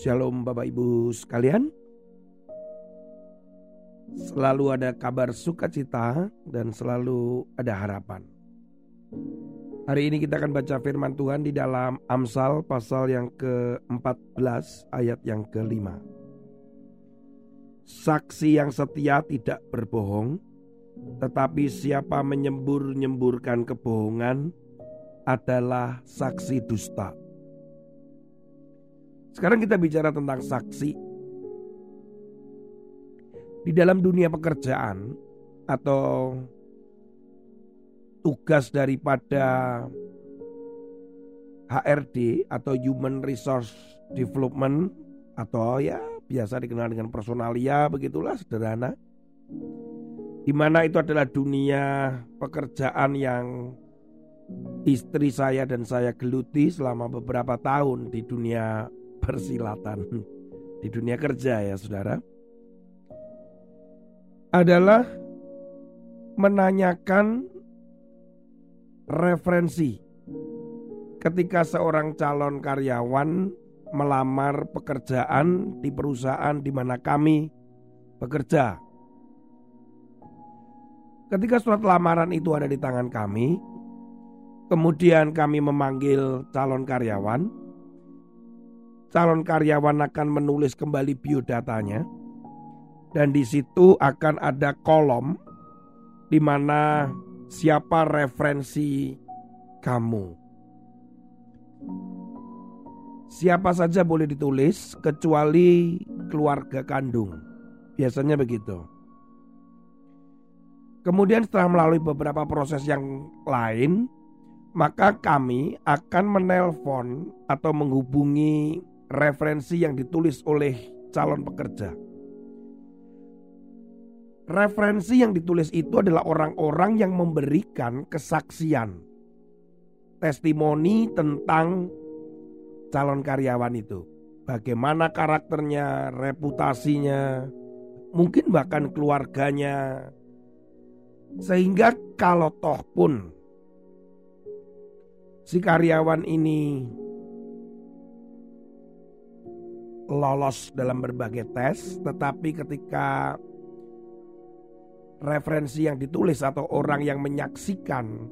Shalom Bapak Ibu sekalian. Selalu ada kabar sukacita dan selalu ada harapan. Hari ini kita akan baca firman Tuhan di dalam Amsal pasal yang ke-14 ayat yang ke-5. Saksi yang setia tidak berbohong, tetapi siapa menyembur-nyemburkan kebohongan adalah saksi dusta. Sekarang kita bicara tentang saksi. Di dalam dunia pekerjaan atau tugas daripada HRD atau Human Resource Development atau ya biasa dikenal dengan personalia begitulah sederhana. Di mana itu adalah dunia pekerjaan yang istri saya dan saya geluti selama beberapa tahun di dunia persilatan di dunia kerja ya saudara adalah menanyakan referensi ketika seorang calon karyawan melamar pekerjaan di perusahaan di mana kami bekerja. Ketika surat lamaran itu ada di tangan kami, kemudian kami memanggil calon karyawan, calon karyawan akan menulis kembali biodatanya dan di situ akan ada kolom di mana siapa referensi kamu. Siapa saja boleh ditulis kecuali keluarga kandung. Biasanya begitu. Kemudian setelah melalui beberapa proses yang lain, maka kami akan menelpon atau menghubungi referensi yang ditulis oleh calon pekerja. Referensi yang ditulis itu adalah orang-orang yang memberikan kesaksian, testimoni tentang calon karyawan itu. Bagaimana karakternya, reputasinya, mungkin bahkan keluarganya. Sehingga kalau toh pun si karyawan ini lolos dalam berbagai tes, tetapi ketika referensi yang ditulis atau orang yang menyaksikan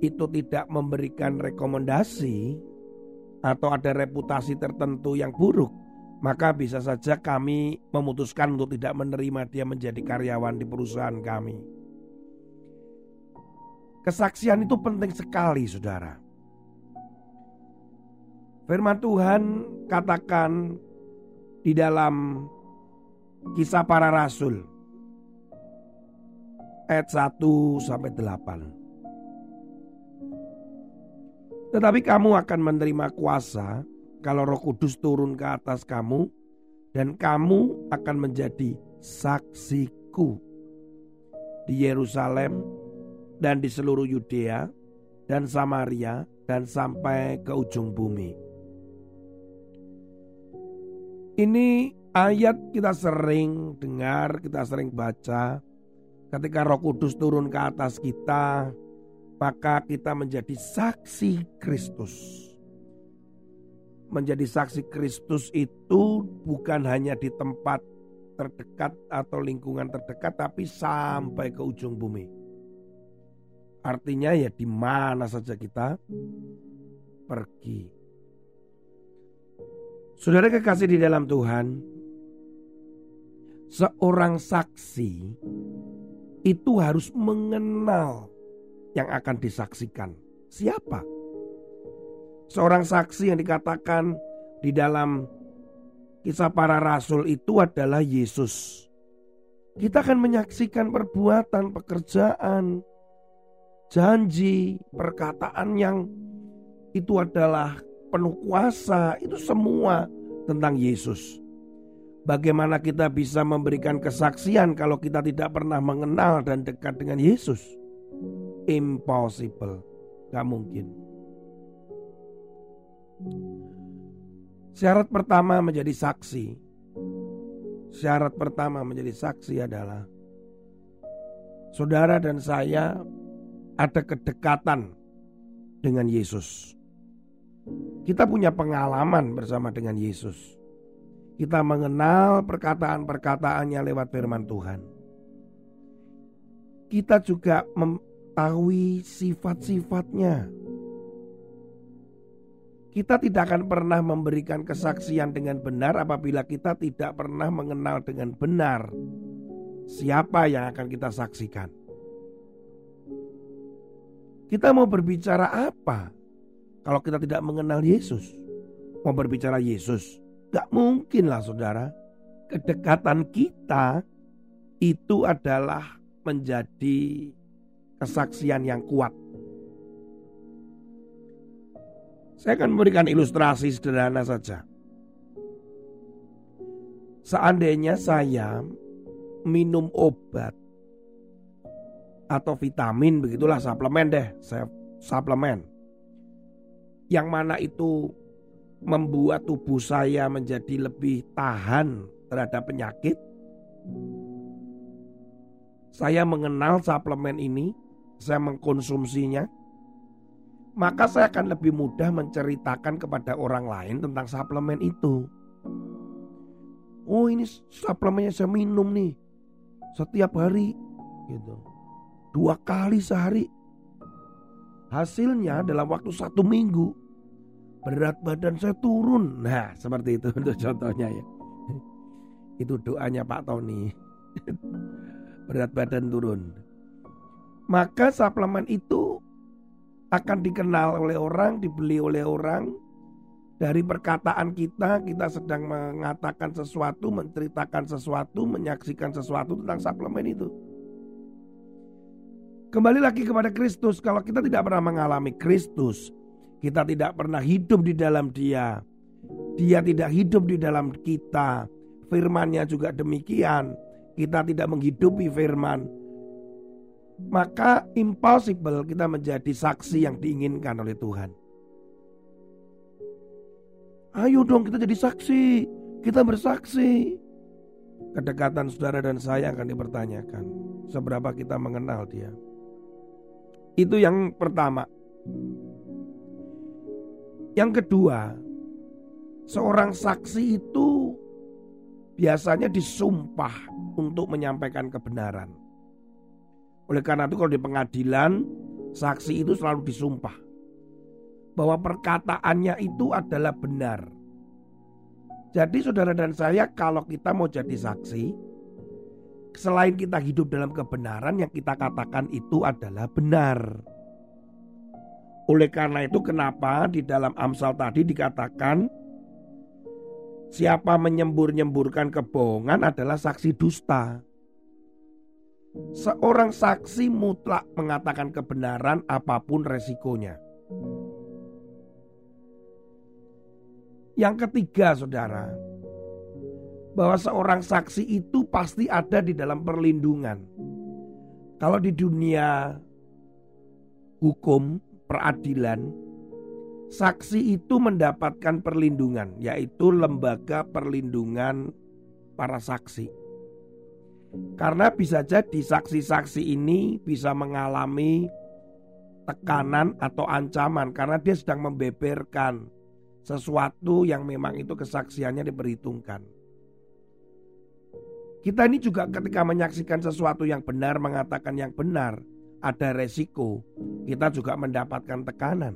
itu tidak memberikan rekomendasi atau ada reputasi tertentu yang buruk, maka bisa saja kami memutuskan untuk tidak menerima dia menjadi karyawan di perusahaan kami. Kesaksian itu penting sekali, saudara. Firman Tuhan katakan di dalam kisah para rasul ayat 1 sampai 8. Tetapi kamu akan menerima kuasa kalau Roh Kudus turun ke atas kamu dan kamu akan menjadi saksiku di Yerusalem dan di seluruh Yudea dan Samaria dan sampai ke ujung bumi. Ini ayat kita sering dengar, kita sering baca. Ketika Roh Kudus turun ke atas kita, maka kita menjadi saksi Kristus. Menjadi saksi Kristus itu bukan hanya di tempat terdekat atau lingkungan terdekat, tapi sampai ke ujung bumi. Artinya ya di mana saja kita pergi. Saudara kekasih di dalam Tuhan, seorang saksi itu harus mengenal yang akan disaksikan. Siapa? Seorang saksi yang dikatakan di dalam kisah para rasul itu adalah Yesus. Kita akan menyaksikan perbuatan, pekerjaan, janji, perkataan yang itu adalah penuh kuasa, itu semua tentang Yesus. Bagaimana kita bisa memberikan kesaksian kalau kita tidak pernah mengenal dan dekat dengan Yesus? Impossible, gak mungkin. Syarat pertama menjadi saksi. Syarat pertama menjadi saksi adalah saudara dan saya ada kedekatan dengan Yesus. Kita punya pengalaman bersama dengan Yesus. Kita mengenal perkataan-perkataannya lewat firman Tuhan. Kita juga mengetahui sifat-sifatnya. Kita tidak akan pernah memberikan kesaksian dengan benar apabila kita tidak pernah mengenal dengan benar siapa yang akan kita saksikan. Kita mau berbicara apa kalau kita tidak mengenal Yesus? Mau berbicara Yesus? Gak mungkin lah saudara. Kedekatan kita itu adalah menjadi kesaksian yang kuat. Saya akan memberikan ilustrasi sederhana saja. Seandainya saya minum obat atau vitamin begitulah suplemen deh, saya suplemen. Yang mana itu membuat tubuh saya menjadi lebih tahan terhadap penyakit. Saya mengenal suplemen ini, saya mengkonsumsinya, maka saya akan lebih mudah menceritakan kepada orang lain tentang suplemen itu. Oh ini suplemennya saya minum nih setiap hari gitu dua kali sehari. Hasilnya dalam waktu satu minggu berat badan saya turun. Nah seperti itu untuk contohnya ya. Itu doanya Pak Tony. berat badan turun. Maka suplemen itu akan dikenal oleh orang, dibeli oleh orang. Dari perkataan kita, kita sedang mengatakan sesuatu, menceritakan sesuatu, menyaksikan sesuatu tentang suplemen itu. Kembali lagi kepada Kristus. Kalau kita tidak pernah mengalami Kristus, kita tidak pernah hidup di dalam Dia. Dia tidak hidup di dalam kita. Firmannya juga demikian. Kita tidak menghidupi firman. Maka impossible kita menjadi saksi yang diinginkan oleh Tuhan. Ayo dong kita jadi saksi. Kita bersaksi. Kedekatan saudara dan saya akan dipertanyakan. Seberapa kita mengenal dia. Itu yang pertama. Yang kedua, seorang saksi itu biasanya disumpah untuk menyampaikan kebenaran. Oleh karena itu kalau di pengadilan, saksi itu selalu disumpah bahwa perkataannya itu adalah benar. Jadi saudara dan saya kalau kita mau jadi saksi, selain kita hidup dalam kebenaran yang kita katakan itu adalah benar. Oleh karena itu kenapa di dalam Amsal tadi dikatakan siapa menyembur-nyemburkan kebohongan adalah saksi dusta. Seorang saksi mutlak mengatakan kebenaran apa pun resikonya. Yang ketiga saudara, bahwa seorang saksi itu pasti ada di dalam perlindungan. Kalau di dunia hukum, peradilan, saksi itu mendapatkan perlindungan, yaitu lembaga perlindungan para saksi. Karena bisa jadi saksi-saksi ini bisa mengalami tekanan atau ancaman karena dia sedang membeberkan sesuatu yang memang itu kesaksiannya diperhitungkan. Kita ini juga ketika menyaksikan sesuatu yang benar, mengatakan yang benar, ada resiko. Kita juga mendapatkan tekanan.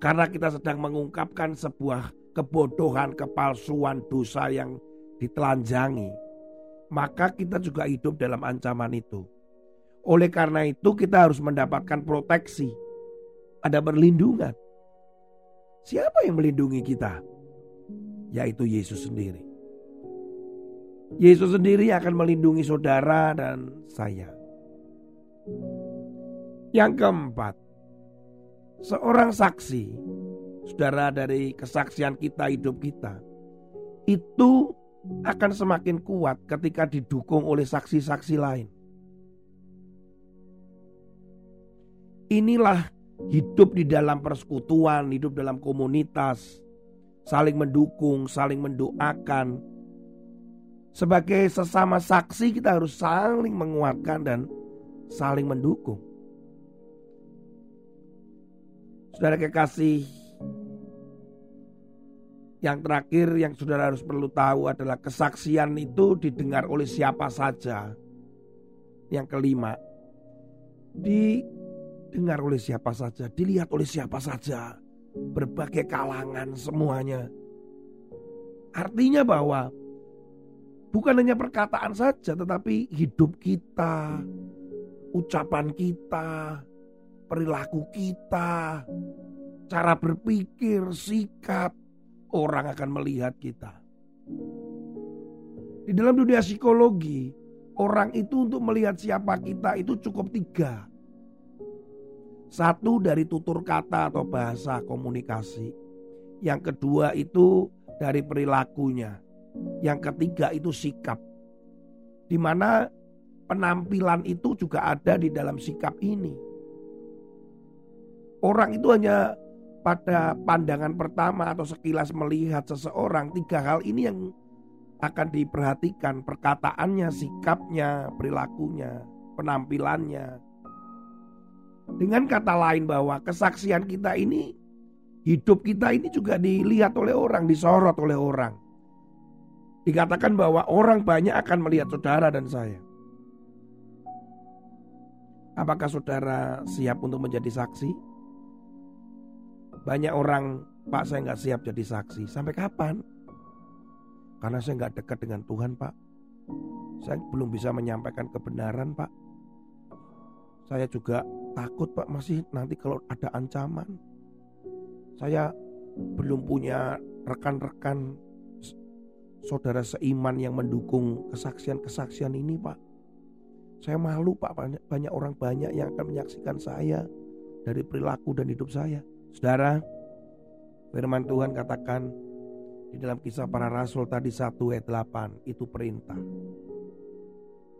Karena kita sedang mengungkapkan sebuah kebodohan, kepalsuan, dosa yang ditelanjangi. Maka kita juga hidup dalam ancaman itu. Oleh karena itu kita harus mendapatkan proteksi. Ada perlindungan. Siapa yang melindungi kita? Yaitu Yesus sendiri. Yesus sendiri akan melindungi saudara dan saya. Yang keempat, seorang saksi, saudara dari kesaksian kita hidup kita, itu akan semakin kuat ketika didukung oleh saksi-saksi lain. Inilah hidup di dalam persekutuan, hidup dalam komunitas, saling mendukung, saling mendoakan. Sebagai sesama saksi kita harus saling menguatkan dan saling mendukung. Saudara kekasih, yang terakhir yang saudara harus perlu tahu adalah kesaksian itu didengar oleh siapa saja. Yang kelima, didengar oleh siapa saja, dilihat oleh siapa saja, berbagai kalangan semuanya. Artinya bahwa bukan hanya perkataan saja, tetapi hidup kita, ucapan kita, perilaku kita, cara berpikir, sikap, orang akan melihat kita. Di dalam dunia psikologi, orang itu untuk melihat siapa kita itu cukup tiga. Satu dari tutur kata atau bahasa komunikasi. Yang kedua itu dari perilakunya. Yang ketiga itu sikap. Di mana penampilan itu juga ada di dalam sikap ini. Orang itu hanya pada pandangan pertama atau sekilas melihat seseorang, tiga hal ini yang akan diperhatikan perkataannya, sikapnya, perilakunya, penampilannya. Dengan kata lain bahwa kesaksian kita ini, hidup kita ini juga dilihat oleh orang, disorot oleh orang. Dikatakan bahwa orang banyak akan melihat saudara dan saya. Apakah saudara siap untuk menjadi saksi? Banyak orang, Pak saya nggak siap jadi saksi. Sampai kapan? Karena saya nggak dekat dengan Tuhan Pak. Saya belum bisa menyampaikan kebenaran Pak. Saya juga takut Pak masih nanti kalau ada ancaman. Saya belum punya rekan-rekan saudara seiman yang mendukung kesaksian-kesaksian ini Pak. Saya malu Pak banyak, banyak orang banyak yang akan menyaksikan saya dari perilaku dan hidup saya. Saudara, firman Tuhan katakan di dalam kisah para rasul tadi 1 ayat 8 itu perintah.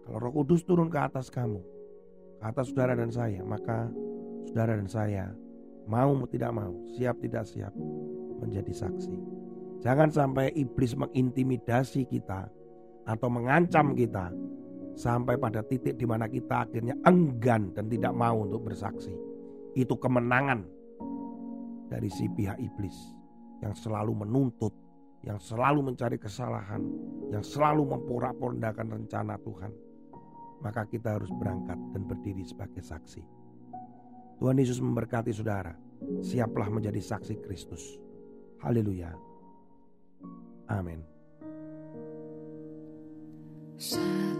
Kalau Roh Kudus turun ke atas kamu, ke atas saudara dan saya, maka saudara dan saya mau tidak mau, siap tidak siap menjadi saksi. Jangan sampai iblis mengintimidasi kita atau mengancam kita sampai pada titik di mana kita akhirnya enggan dan tidak mau untuk bersaksi. Itu kemenangan dari si pihak iblis yang selalu menuntut, yang selalu mencari kesalahan, yang selalu memporak-porandakan rencana Tuhan. Maka kita harus berangkat dan berdiri sebagai saksi. Tuhan Yesus memberkati saudara. Siaplah menjadi saksi Kristus. Haleluya. Amin. Satu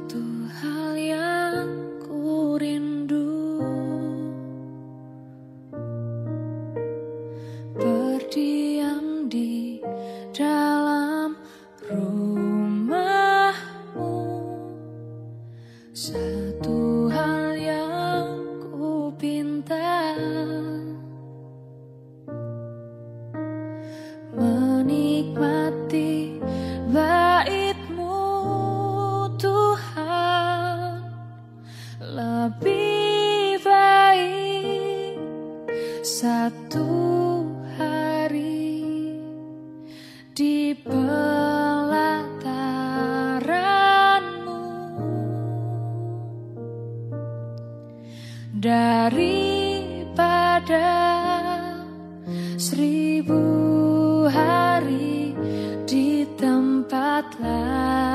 daripada seribu hari di tempat lain.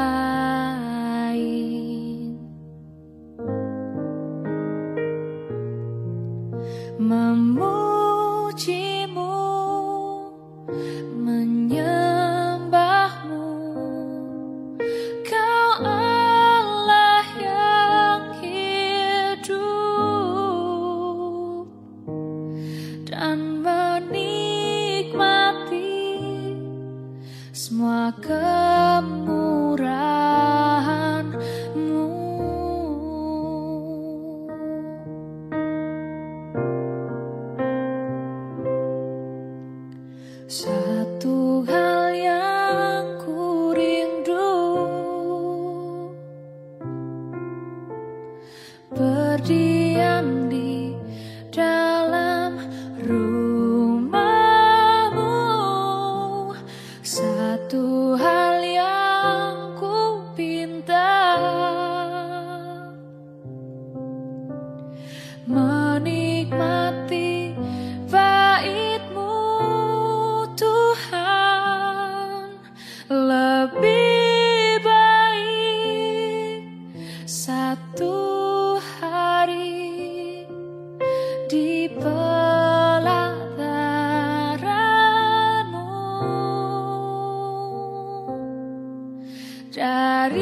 Daripada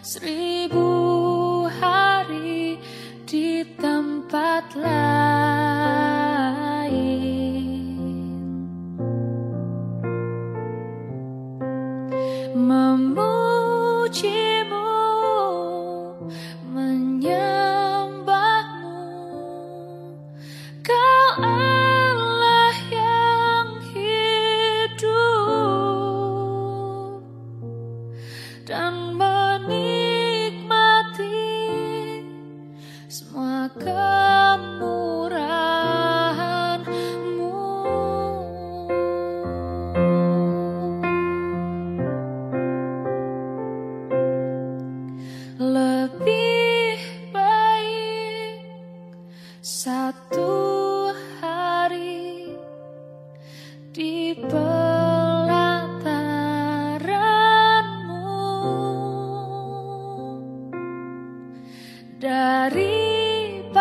seribu hari di tempat lain. Dan daripada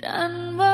done.